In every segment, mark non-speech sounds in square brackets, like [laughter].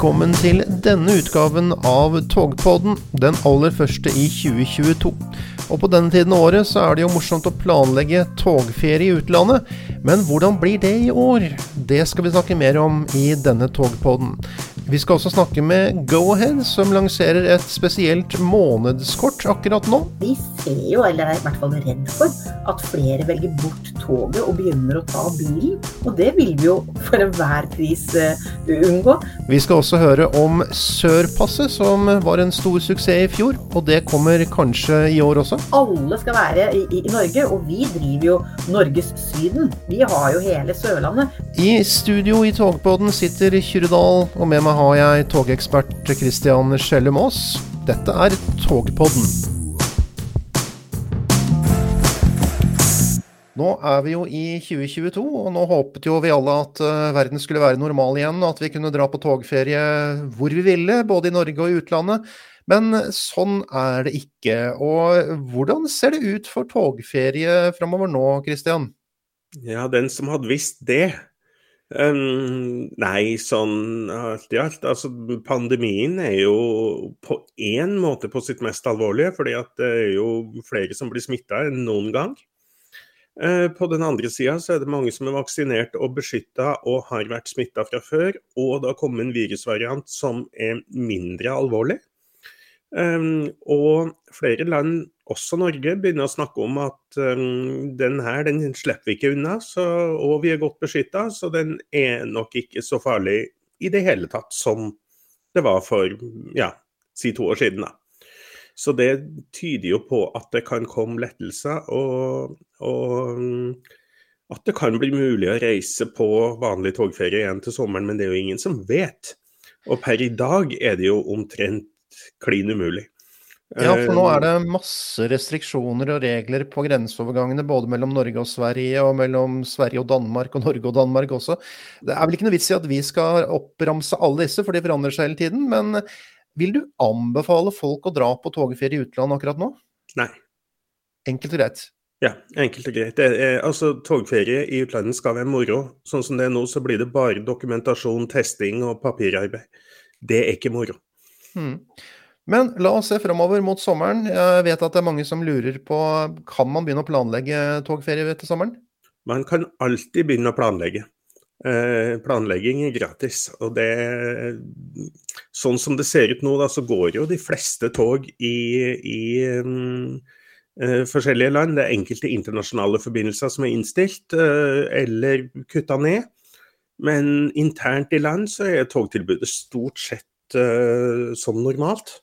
velkommen til denne utgaven av Togpodden, den aller første i 2022. Og på denne tiden av året så er det jo morsomt å planlegge togferie i utlandet. Men hvordan blir det i år? Det skal vi snakke mer om i denne Togpodden. Vi skal også snakke med Go-Ahead, som lanserer et spesielt månedskort akkurat nå. Vi ser jo, eller er i hvert fall redd for, at flere velger bort toget og begynner å ta bilen. Og det vil vi jo for enhver pris uh, unngå. Vi skal også høre om Sørpasset, som var en stor suksess i fjor. Og det kommer kanskje i år også? Alle skal være i, i, Norge, og vi driver jo Norges Syden. Vi har jo hele Sørlandet. I studio i Togpodden sitter Kyrre og med meg har jeg togekspert Christian Schelle Maas. Dette er Togpodden. Nå er vi jo i 2022, og nå håpet jo vi alle at uh, verden skulle være normal igjen, og at vi kunne dra på togferie hvor vi ville, både i Norge og i utlandet. Men sånn er det ikke. Og hvordan ser det ut for togferie framover nå, Christian? Ja, den som hadde visst det. Um, nei, sånn alt i alt. Altså, pandemien er jo på én måte på sitt mest alvorlige, fordi at det er jo flere som blir smitta enn noen gang. Uh, på den andre sida så er det mange som er vaksinert og beskytta og har vært smitta fra før, og det har kommet en virusvariant som er mindre alvorlig. Um, og flere land, også Norge, begynner å snakke om at um, den her den slipper vi ikke unna, så, og vi er godt beskytta, så den er nok ikke så farlig i det hele tatt som det var for ja, si to år siden. da. Så det tyder jo på at det kan komme lettelser, og, og um, at det kan bli mulig å reise på vanlig togferie igjen til sommeren, men det er jo ingen som vet. Og per i dag er det jo omtrent klin umulig. Ja, for nå er det masse restriksjoner og regler på grenseovergangene både mellom Norge og Sverige, og mellom Sverige og Danmark, og Norge og Danmark også. Det er vel ikke noe vits i at vi skal oppramse alle disse, for de forandrer seg hele tiden. Men vil du anbefale folk å dra på togferie i utlandet akkurat nå? Nei. Enkelt og greit? Ja, enkelt og greit. Er, altså, Togferie i utlandet skal være moro. Sånn som det er nå, så blir det bare dokumentasjon, testing og papirarbeid. Det er ikke moro. Hmm. Men la oss se framover mot sommeren. Jeg vet at det er mange som lurer på kan man begynne å planlegge togferie til sommeren? Man kan alltid begynne å planlegge. Eh, planlegging er gratis. Og det, sånn som det ser ut nå, da, så går jo de fleste tog i, i uh, forskjellige land. Det er enkelte internasjonale forbindelser som er innstilt uh, eller kutta ned. Men internt i land så er togtilbudet stort sett uh, som normalt.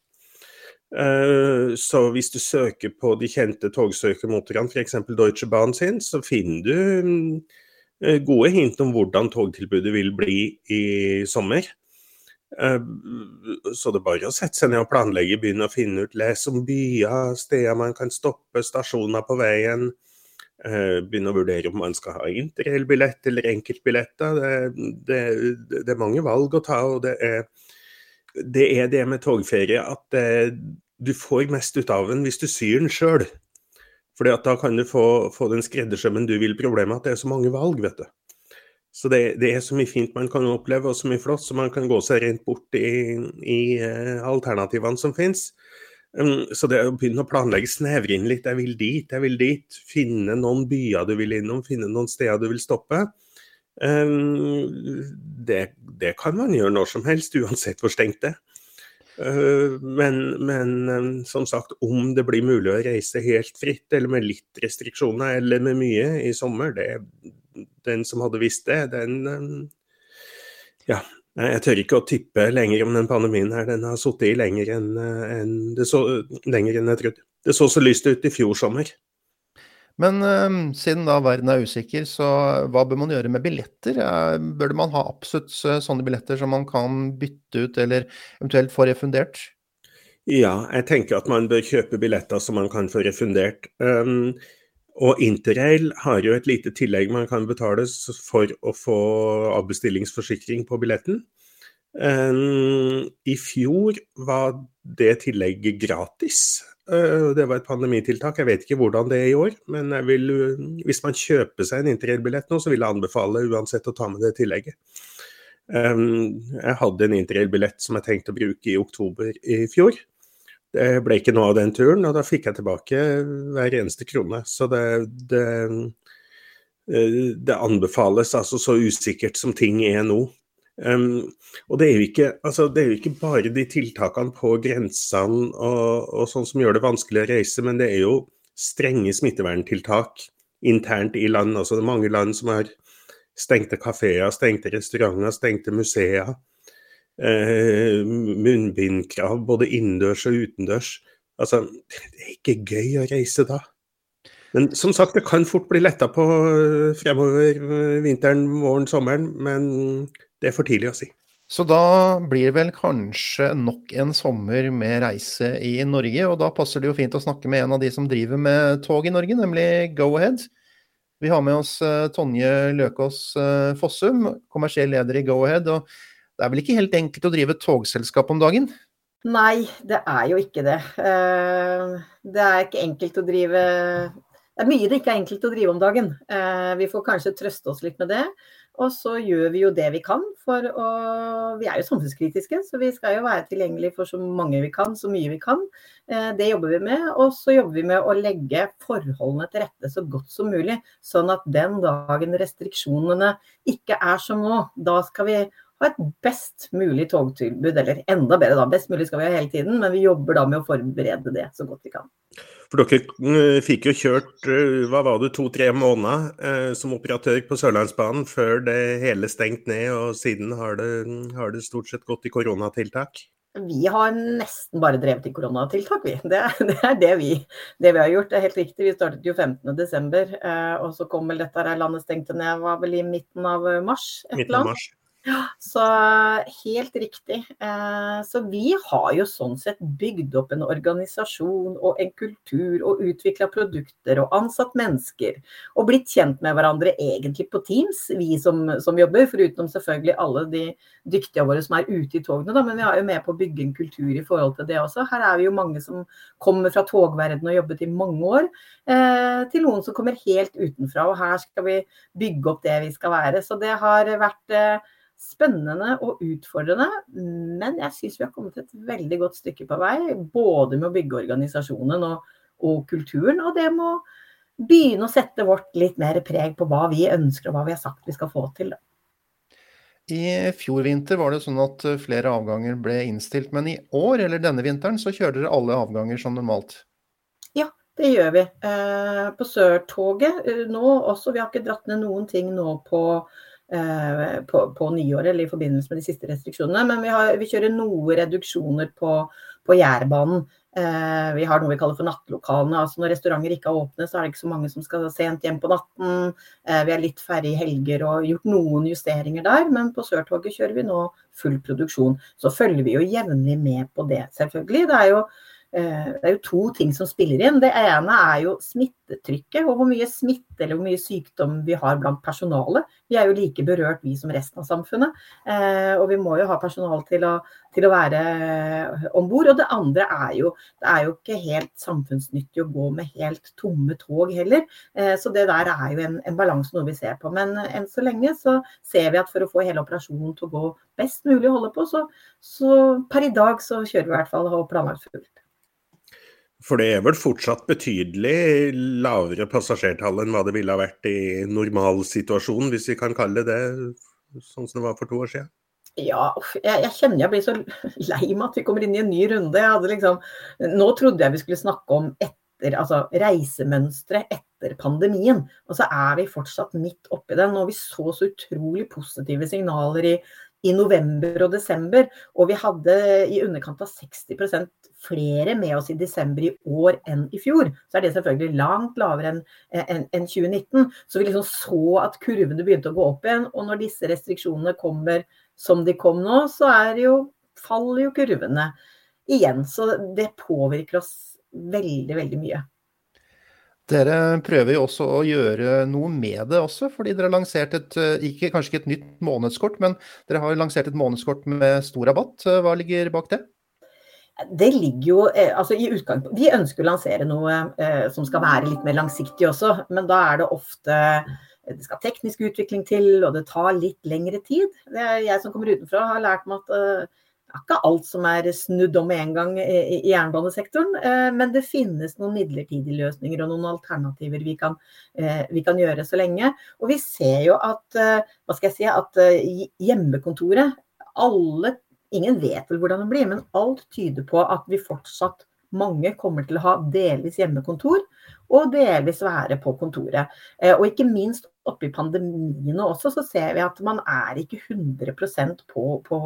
Uh, så hvis du søker på de kjente togsøkermotorene, f.eks. Deutsche Bahn sin, så finner du uh, gode hint om hvordan togtilbudet vil bli i sommer. Så det er bare å sette seg ned og planlegge, begynne å finne ut, lese om byer, steder man kan stoppe, stasjoner på veien. Begynne å vurdere om man skal ha interrailbillett eller enkeltbilletter. Det, det, det, er mange valg å ta, og det er det er det med togferie at eh, du får mest ut av den hvis du syr den sjøl. For da kan du få, få den skreddersømmen du vil. Problemet er at det er så mange valg, vet du. Så det, det, er så mye fint man kan oppleve, og så mye flott, så man kan gå seg rent bort i, i uh, alternativene som finnes. Um, så det å begynne å planlegge, snevre inn litt. Jeg vil dit, jeg vil dit. Finne noen byer du vil innom, finne noen steder du vil stoppe. Um, det, det, kan man gjøre når som helst, uansett hvor stengt det er. men, men, ehm, som sagt, om det blir mulig å reise helt fritt, eller med litt restriksjoner, eller med mye i sommer, det, den som hadde visst det, den Ja. Jeg tør ikke å tippe lenger om den pandemien her. Den har sittet i lenger enn, enn, så, lenger enn jeg trodde. Det så så lyst ut i fjor sommer. Men uh, siden da verden er usikker, så hva bør man gjøre med billetter? Uh, bør man ha absolutt uh, sånne billetter som man kan bytte ut, eller eventuelt få refundert? Ja, jeg tenker at man bør kjøpe billetter som man kan få refundert. Um, og Interrail har jo et lite tillegg man kan betale for å få avbestillingsforsikring på billetten. Um, I fjor var det tillegget gratis. Eh, det var et pandemitiltak. Jeg vet ikke hvordan det er i år. Men vil, hvis man kjøper seg en interrailbillett nå, så vil jeg anbefale uansett å ta med det tillegget. Jeg hadde en interrailbillett som jeg tenkte å bruke i oktober i fjor. Det ble ikke noe av den turen, og da fikk jeg tilbake hver eneste krone. Så det, det, eh, det anbefales altså så usikkert som ting er nå. Um, og det er, ikke, altså, det er, jo ikke, bare de tiltakene på grensene og, og sånn som gjør det vanskelig å reise, men det er jo strenge smitteverntiltak internt i land. Altså, det er mange land som har stengte kafeer, stengte restauranter, stengte museer. Eh, munnbindkrav både innendørs og utendørs. Altså, det er ikke gøy å reise da. Men som sagt, det kan fort bli letta på eh, fremover eh, vinteren, våren, sommeren. Men det er for tidlig å si. Så da blir det vel kanskje nok en sommer med reise i Norge. Og da passer det jo fint å snakke med en av de som driver med tog i Norge, nemlig Go-Ahead. Vi har med oss uh, Tonje Løkås uh, Fossum, kommersiell leder i Go-Ahead. og Det er vel ikke helt enkelt å drive togselskap om dagen? Nei, det er jo ikke det. Uh, det er ikke enkelt å drive Det er mye det ikke er enkelt å drive om dagen. Vi får kanskje trøste oss litt med det. Og så gjør vi jo det vi kan for å Vi er jo samfunnskritiske, så vi skal jo være tilgjengelige for så mange vi kan, så mye vi kan. Eh, det jobber vi med. Og så jobber vi med å legge forholdene til rette så godt som mulig. Sånn at den dagen restriksjonene ikke er som nå, da skal vi ha et best mulig togtilbud. Eller enda bedre, da. Best mulig skal vi ha hele tiden, men vi jobber da med å forberede det så godt vi kan. For dere eh, fikk jo kjørt eh, hva var det, to-tre måneder eh, som operatør på Sørlandsbanen før det hele stengt ned, og siden har det, har det stort sett gått i koronatiltak? Vi har nesten bare drevet i koronatiltak, vi. Det, det er det vi, det vi, har gjort. Det er helt riktig. Vi startet jo 15.12, eh, og så kom vel dette her landet stengte ned var vel i midten av mars. Et midten av mars. Så helt riktig. Eh, så vi har jo sånn sett bygd opp en organisasjon og en kultur og utvikla produkter og ansatt mennesker. Og blitt kjent med hverandre egentlig på Teams, vi som, som jobber. Foruten selvfølgelig alle de dyktige våre som er ute i togene, da. Men vi er jo med på å bygge en kultur i forhold til det også. Her er vi jo mange som kommer fra togverdenen og jobbet i mange år, eh, til noen som kommer helt utenfra. Og her skal vi bygge opp det vi skal være. Så det har vært eh, spennende og utfordrende, men jeg syns vi har kommet et veldig godt stykke på vei. Både med å bygge organisasjonen og, og kulturen, og det med å begynne å sette vårt litt mer preg på hva vi ønsker og hva vi har sagt vi skal få til. Da. I fjor vinter var det sånn at flere avganger ble innstilt, men i år eller denne vinteren så kjører dere alle avganger som normalt? Ja, det gjør vi. Eh, på Sørtoget eh, nå også. Vi har ikke dratt ned noen ting nå på Eh, på, på nyåret eller i forbindelse med de siste restriksjonene. Men vi, har, vi kjører noe reduksjoner på, på Jærbanen. Eh, vi har noe vi kaller for nattlokalene. altså Når restauranter ikke er åpne, så er det ikke så mange som skal sent hjem på natten. Eh, vi er litt færre i helger og gjort noen justeringer der. Men på Sørtoget kjører vi nå full produksjon. Så følger vi jo jevnlig med på det, selvfølgelig. Det er jo Eh, det er jo to ting som spiller inn. Det ene er jo smittetrykket og hvor mye smitte eller hvor mye sykdom vi har blant personalet. Vi er jo like berørt vi som resten av samfunnet. Eh, og vi må jo ha personal til å, til å være om bord. Og det andre er jo det er jo ikke helt samfunnsnyttig å gå med helt tomme tog heller. Eh, så det der er jo en, en balanse noe vi ser på. Men enn så lenge så ser vi at for å få hele operasjonen til å gå best mulig å holde på, så, så per i dag så kjører vi i hvert fall og planlagt fullt. For det er vel fortsatt betydelig lavere passasjertall enn hva det ville ha vært i normalsituasjonen, hvis vi kan kalle det sånn som det var for to år siden? Ja, jeg, jeg, kjenner jeg blir så [laughs] lei meg at vi kommer inn i en ny runde. Liksom, nå trodde jeg vi skulle snakke om etter, altså reisemønstre etter pandemien. Og så er vi fortsatt midt oppi den. Og vi så så utrolig positive signaler i i november og desember, og vi hadde i underkant av 60 flere med oss i desember i år enn i fjor, så er det selvfølgelig langt lavere enn en, en 2019. Så vi liksom så at kurvene begynte å gå opp igjen. Og når disse restriksjonene kommer som de kom nå, så jo, faller jo kurvene igjen. Så det påvirker oss veldig, veldig mye. Dere prøver jo også å gjøre noe med det også, fordi dere har lansert et eh, ikke, kanskje ikke et nytt månedskort, men dere har lansert et månedskort med stor rabatt. Eh, hva ligger bak det? Det ligger jo eh, altså i utgang, Vi ønsker å lansere noe eh, som skal være litt mer langsiktig også, men da er det ofte det skal teknisk utvikling til, og det tar litt lengre tid. Jeg som kommer utenfra har lært meg at eh, det er ikke alt som er snudd om med en gang i, i jernbanesektoren, eh, men det finnes noen midlertidige løsninger og noen alternativer vi kan, uh, vi kan gjøre så lenge. Og vi ser jo at, hva skal jeg si, at hjemmekontoret alle Ingen vet vel hvordan det blir, men alt tyder på at vi fortsatt mange kommer til å ha delvis hjemmekontor og delvis være på kontoret. Eh, og ikke minst oppi pandemiene også, så ser vi at man er ikke 100% på, på,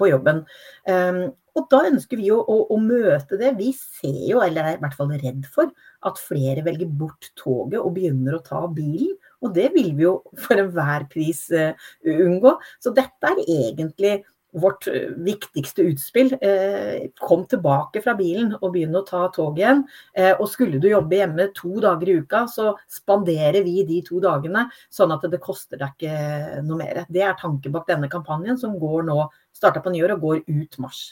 på jobben. Um, og da ønsker vi jo å, å, møte det. Vi ser jo, eller er i hvert fall redd for, at flere velger bort toget og begynner å ta bilen. Og det vil vi jo for enhver pris uh, unngå. Så dette er egentlig vårt eh, viktigste utspill. Eh, kom tilbake fra bilen og begynn å ta tog igjen. Eh, og skulle du jobbe hjemme to dager i uka, så spanderer vi de to dagene, sånn at det koster deg ikke noe mer. Det er tanken bak denne kampanjen, som går nå, starta på nyår og går ut mars.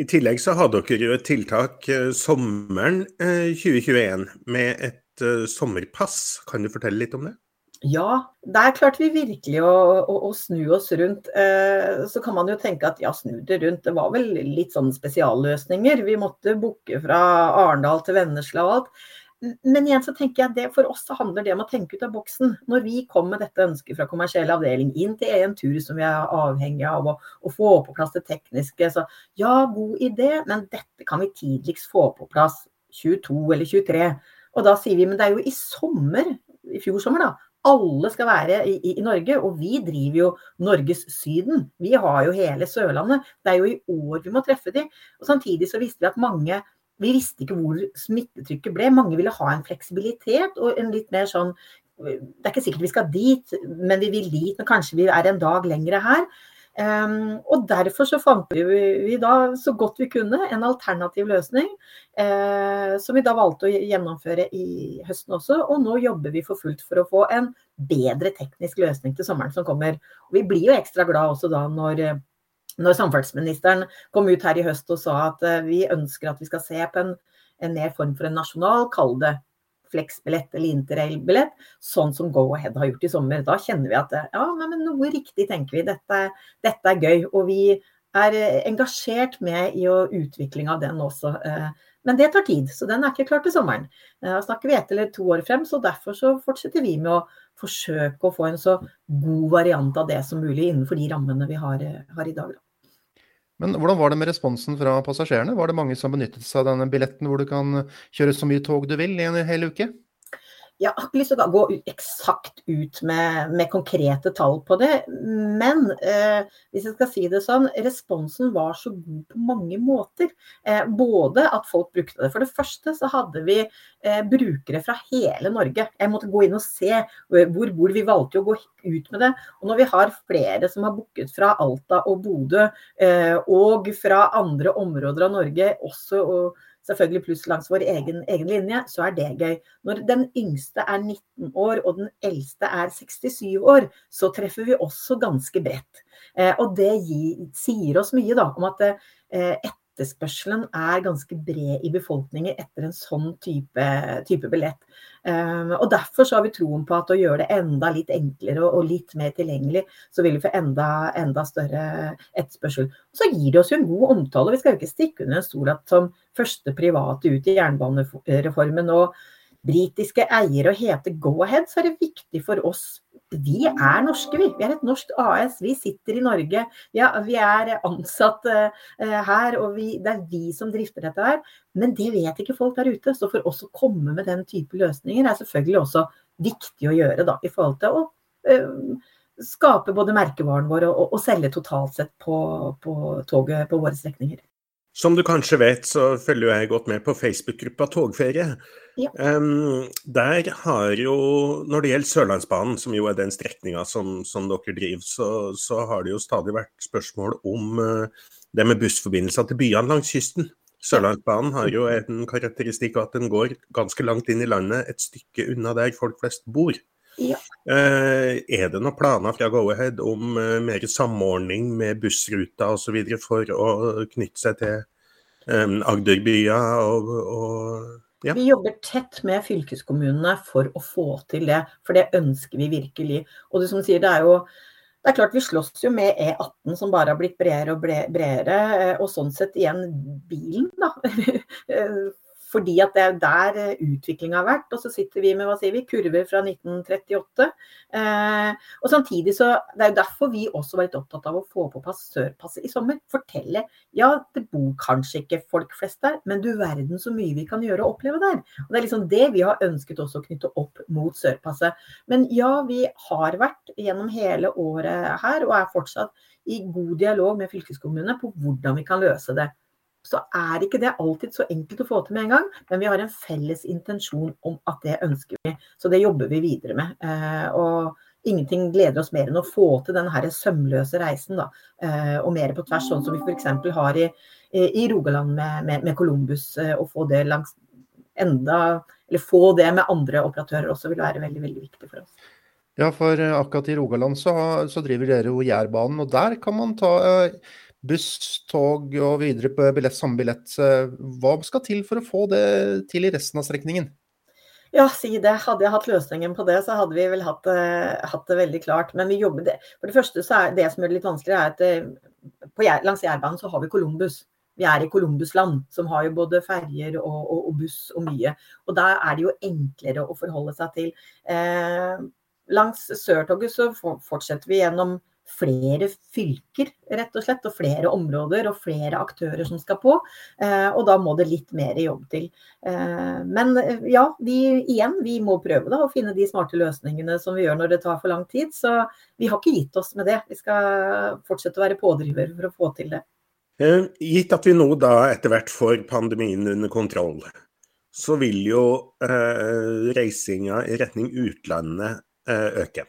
I tillegg så har dere jo et tiltak sommeren 2021 med et sommerpass. Kan du fortelle litt om det? Ja, der klarte vi virkelig å, å, å snu oss rundt. Eh, så kan man jo tenke at ja, snu det rundt. Det var vel litt sånn spesialløsninger. Vi måtte booke fra Arendal til Vennesla og alt. Men igjen så tenker jeg det for oss så handler det om å tenke ut av boksen. Når vi kom med dette ønsket fra kommersiell avdeling inn til en tur som vi er avhengig av å, å få på plass det tekniske, så ja, god idé, men dette kan vi tidligst få på plass 22 eller 23. Og da sier vi men det er jo i sommer, i fjor sommer da, alle skal være i, i, Norge, og vi driver jo Norges Syden. Vi har jo hele Sørlandet. Det er jo i år vi må treffe de. Og Samtidig så visste vi at mange Vi visste ikke hvor smittetrykket ble. Mange ville ha en fleksibilitet og en litt mer sånn Det er ikke sikkert vi skal dit, men vi vil dit. Men kanskje vi er en dag lengre her. Um, og derfor så fant vi, vi, da så godt vi kunne en alternativ løsning, uh, som vi da valgte å gjennomføre i høsten også. Og nå jobber vi for fullt for å få en bedre teknisk løsning til sommeren som kommer. Og vi blir jo ekstra glad også da når, når samferdselsministeren kom ut her i høst og sa at uh, vi ønsker at vi skal se på en, en mer form for en nasjonal, kall det Flex-billett eller interrail-billett, sånn som Go-Ahead har gjort i sommer. Da kjenner vi at ja, men noe riktig tenker vi. Dette, dette er gøy. Og vi er eh, engasjert med i utvikling av den også. Eh, men det tar tid, så den er ikke klar til sommeren. Da snakker vi ett eller to år frem, så derfor så fortsetter vi med å forsøke å få en så god variant av det som mulig innenfor de rammene vi har, eh, har i dag. Men hvordan var det med responsen fra passasjerene? Var det mange som benyttet seg av denne billetten hvor du kan kjøre så mye tog du vil i en hel uke? Jeg har ikke lyst til å gå eksakt ut med, med konkrete tall på det. Men eh, hvis jeg skal si det sånn, responsen var så god på mange måter. Eh, både at folk brukte det. For det første så hadde vi eh, brukere fra hele Norge. Jeg måtte gå inn og se hvor bor Vi valgte å gå ut med det. Og når vi har flere som har booket fra Alta og Bodø, eh, og fra andre områder av Norge, også og selvfølgelig pluss langs vår egen, egen, linje, så er det gøy. Når den yngste er 19 år og den eldste er 67 år, så treffer vi også ganske bredt. Eh, og det gir, sier oss mye da, om at eh, etterspørselen er ganske bred i befolkningen etter en sånn type, type billett. Um, og Derfor så har vi troen på at å gjøre det enda litt enklere og litt mer tilgjengelig, så vil vi få enda, enda større etterspørsel. Og så gir det oss jo en god omtale. Vi skal jo ikke stikke under en stol at som første private ut i jernbanereformen og britiske eiere og hete Go-Ahead, så er det viktig for oss vi er norske, vi. Vi er et norsk AS. Vi sitter i Norge. Ja, vi er ansatt uh, her, og vi, det er vi som drifter dette her. Men det vet ikke folk der ute. Så for oss å komme med den type løsninger er selvfølgelig også viktig å gjøre da, i forhold til å uh, skape både merkevaren vår og, og, og selge totalt sett på, på toget på våre strekninger. Som du kanskje vet, så følger jeg godt med på Facebook-gruppa Togferie. Ja. Um, der har jo, når det gjelder Sørlandsbanen, som jo er den strekninga som, som, dere driver, så, så, har det jo stadig vært spørsmål om uh, det med bussforbindelser til byene langs kysten. Sørlandsbanen har jo en karakteristikk at den går ganske langt inn i landet, et stykke unna der folk flest bor. Ja. Uh, er det noen planer fra Go-Ahead om uh, mer samordning med bussruter osv. for å knytte seg til Agderbyer Agderbya og, og Ja. Vi jobber tett med fylkeskommunene for å få til det, for det ønsker vi virkelig. Og det som sier, det er jo det er klart Vi slåss jo med E18 som bare har blitt bredere og bredere. Og sånn sett igjen bilen, da. [laughs] Fordi at det er der eh, utviklinga har vært. Og så sitter vi med hva sier vi, kurver fra 1938. Eh, og samtidig så, Det er jo derfor vi også var litt opptatt av å få på plass Sørpasset i sommer. Fortelle. Ja, det bor kanskje ikke folk flest der, men du verden så mye vi kan gjøre og oppleve der. Og Det er liksom det vi har ønsket også å knytte opp mot Sørpasset. Men ja, vi har vært gjennom hele året her, og er fortsatt i god dialog med fylkeskommunene på hvordan vi kan løse det så er ikke det alltid så enkelt å få til med en gang. Men vi har en felles intensjon om at det ønsker vi. Så det jobber vi videre med. Eh, og ingenting gleder oss mer enn å få til denne sømløse reisen. Da. Eh, og mer på tvers, sånn som vi f.eks. har i, i, Rogaland med, med, Columbus. Eh, og få det langs enda Eller få det med andre operatører også vil være veldig, veldig viktig for oss. Ja, for akkurat i Rogaland så, så driver dere jo Jærbanen, og der kan man ta buss, tog og videre på billett, samme billett. Hva skal til for å få det til i resten av strekningen? Ja, si det. Hadde jeg hatt løsningen på det, så hadde vi vel hatt, uh, hatt det veldig klart. Men vi jobber det. For det første så er det som er litt vanskelig, er at uh, på, langs Jærbanen så har vi Columbus. Vi er i Columbusland, som har jo både ferjer og, og, og, buss og mye. Og da er det jo enklere å forholde seg til. Eh, langs Sørtoget så fortsetter vi gjennom flere fylker, rett og slett, og flere områder og flere aktører som skal på. Eh, og da må det litt mer jobb til. Eh, men eh, ja, vi, igjen, vi må prøve da, å finne de smarte løsningene som vi gjør når det tar for lang tid. Så vi har ikke gitt oss med det. Vi skal fortsette å være pådriver for å få til det. Gitt at vi nå da etter hvert får pandemien under kontroll, så vil jo eh, reisinga i retning utlandet eh, øke.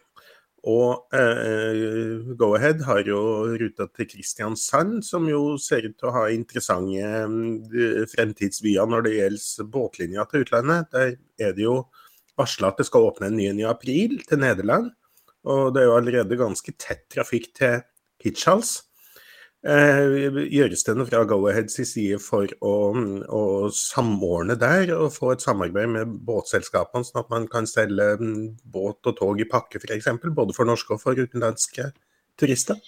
Og eh, Go-Ahead har jo ruta til Kristiansand, som jo ser ut til å ha interessante eh, fremtidsvyer når det gjelder båtlinja til utlandet. Der er det jo varsla at det skal åpne en ny en i april til Nederland. Og det er jo allerede ganske tett trafikk til Hitchhals. Eh, gjøres det noe fra Go-Aheads side for å, å, samordne der og få et samarbeid med båtselskapene, sånn at man kan selge mm, båt og tog i pakke f.eks., både for norske og for utenlandske turister?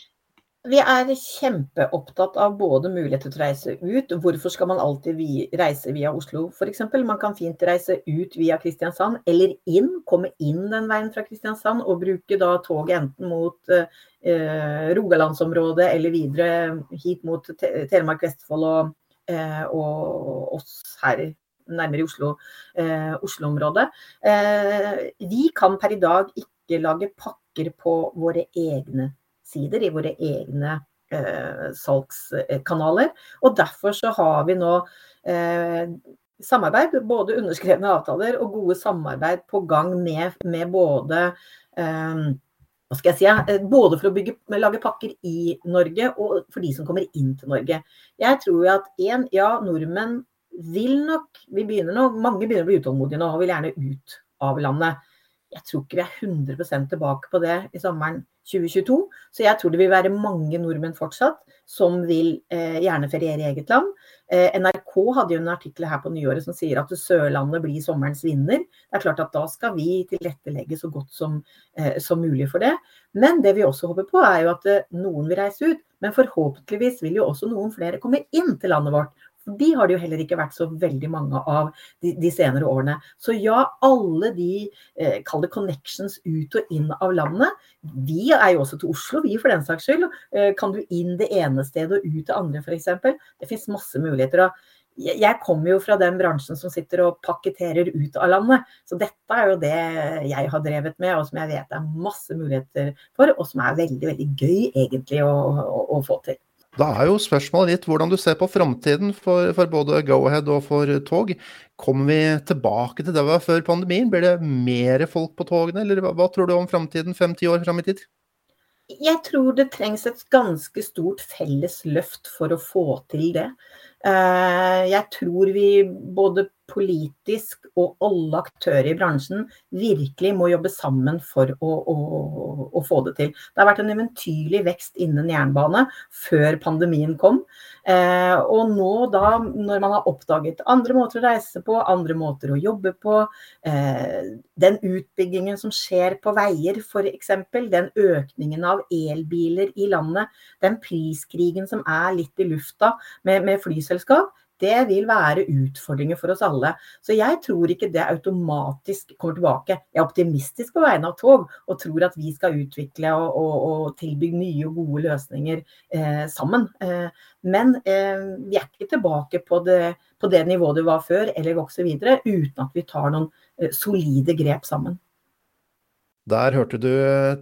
Vi er kjempeopptatt av både muligheter til å reise ut. Hvorfor skal man alltid reise via Oslo f.eks.? Man kan fint reise ut via Kristiansand, eller inn, komme inn den veien fra Kristiansand og bruke da toget enten mot eh, Rogalandsområdet eller videre hit mot Telemark, Vestfold og, eh, og oss her nærmere i Oslo, eh, Oslo-området. Eh, vi kan per i dag ikke lage pakker på våre egne nettsider, i våre egne eh, salgskanaler. Og derfor så har vi nå eh, samarbeid, både underskrevne avtaler og gode samarbeid på gang med, med både eh, hva skal jeg si, eh, både for å bygge, lage pakker i Norge og for de som kommer inn til Norge. Jeg tror jo at en, ja, nordmenn vil nok vi begynner nå, Mange begynner å bli utålmodige nå og vil gjerne ut av landet. Jeg tror ikke vi er 100% tilbake på det i sommeren 2022. Så jeg tror det vil være mange nordmenn fortsatt som vil eh, gjerne feriere i eget land. Eh, NRK hadde jo en artikkel her på nyåret som sier at Sørlandet blir sommerens vinner. Det er klart at Da skal vi tilrettelegge så godt som, eh, som mulig for det. Men det vi også håper på, er jo at eh, noen vil reise ut. Men forhåpentligvis vil jo også noen flere komme inn til landet vårt. De har det jo heller ikke vært så veldig mange av de, de senere årene. Så ja, alle de eh, kall det connections ut og inn av landet. Vi er jo også til Oslo, vi for den saks skyld. Eh, kan du inn det ene stedet og ut det andre f.eks. Det finnes masse muligheter. Og jeg kommer jo fra den bransjen som sitter og pakketterer ut av landet. Så dette er jo det jeg har drevet med, og som jeg vet er masse muligheter for, og som er veldig, veldig gøy egentlig å, å, å få til. Da er jo spørsmålet ditt hvordan du ser på framtiden for, for, både Go-Ahead og for tog. Kommer vi tilbake til det vi var før pandemien? Blir det mer folk på togene, eller hva, hva tror du om framtiden fem-ti år fram i tid? Jeg tror det trengs et ganske stort felles løft for å få til det. Eh, jeg tror vi både politisk og alle aktører i bransjen virkelig må jobbe sammen for å, å, å, få det til. Det har vært en eventyrlig vekst innen jernbane før pandemien kom. Eh, og nå da, når man har oppdaget andre måter å reise på, andre måter å jobbe på, eh, den utbyggingen som skjer på veier f.eks., den økningen av elbiler i landet, den priskrigen som er litt i lufta med, med flyselskap, det vil være utfordringer for oss alle. Så jeg tror ikke det automatisk kommer tilbake. Jeg er optimistisk på vegne av tog, og tror at vi skal utvikle og, og, og tilby nye og gode løsninger eh, sammen. Eh, men eh, vi er ikke tilbake på det, på det, nivået det var før, eller vokser videre, uten at vi tar noen eh, solide grep sammen. Der hørte du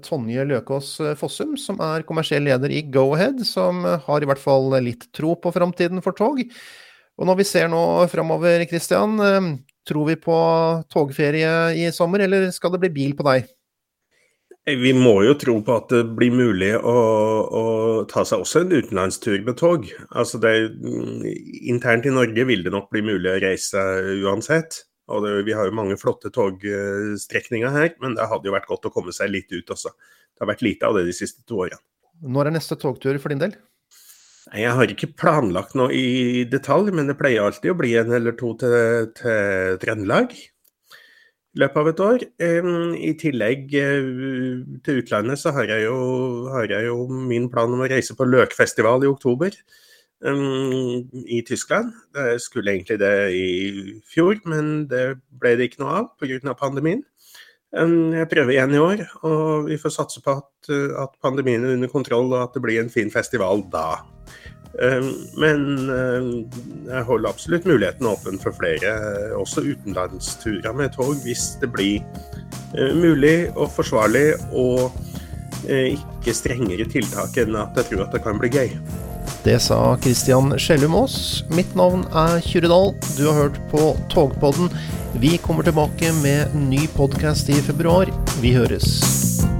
Tonje Løkås Fossum, som er kommersiell leder i Go-Ahead, som har i hvert fall litt tro på framtiden for tog. Og når vi ser nå framover, Kristian, eh, tror vi på togferie i sommer, eller skal det bli bil på deg? Vi må jo tro på at det blir mulig å, å ta seg også en utenlandstur med tog. Altså det, mm, internt i Norge vil det nok bli mulig å reise uansett. Og det, vi har jo mange flotte togstrekninger her, men det hadde jo vært godt å komme seg litt ut også. Det har vært lite av det de siste to årene. Når er neste togtur for din del? Jeg har ikke planlagt noe i detalj, men det pleier alltid å bli en eller to til, til Trøndelag i løpet av et år. I tillegg eh, til utlandet så har jeg, jo, har jeg jo min plan om å reise på løkfestival i oktober i Tyskland. Jeg skulle egentlig det i fjor, men det ble det ikke noe av pga. pandemien. Jeg prøver igjen i år, og vi får satse på at, at pandemien er under kontroll og at det blir en fin festival da. Ehm, men ehm, jeg holder absolutt muligheten åpen for flere, også utenlandsturer med tog, hvis det blir eh, mulig og forsvarlig og eh, ikke strengere tiltak enn at jeg tror at det kan bli gøy. Det sa Christian Skjellum Aas. Mitt navn er Kyrre Dahl. Du har hørt på Togpodden. Vi kommer tilbake med ny podkast i februar. Vi høres.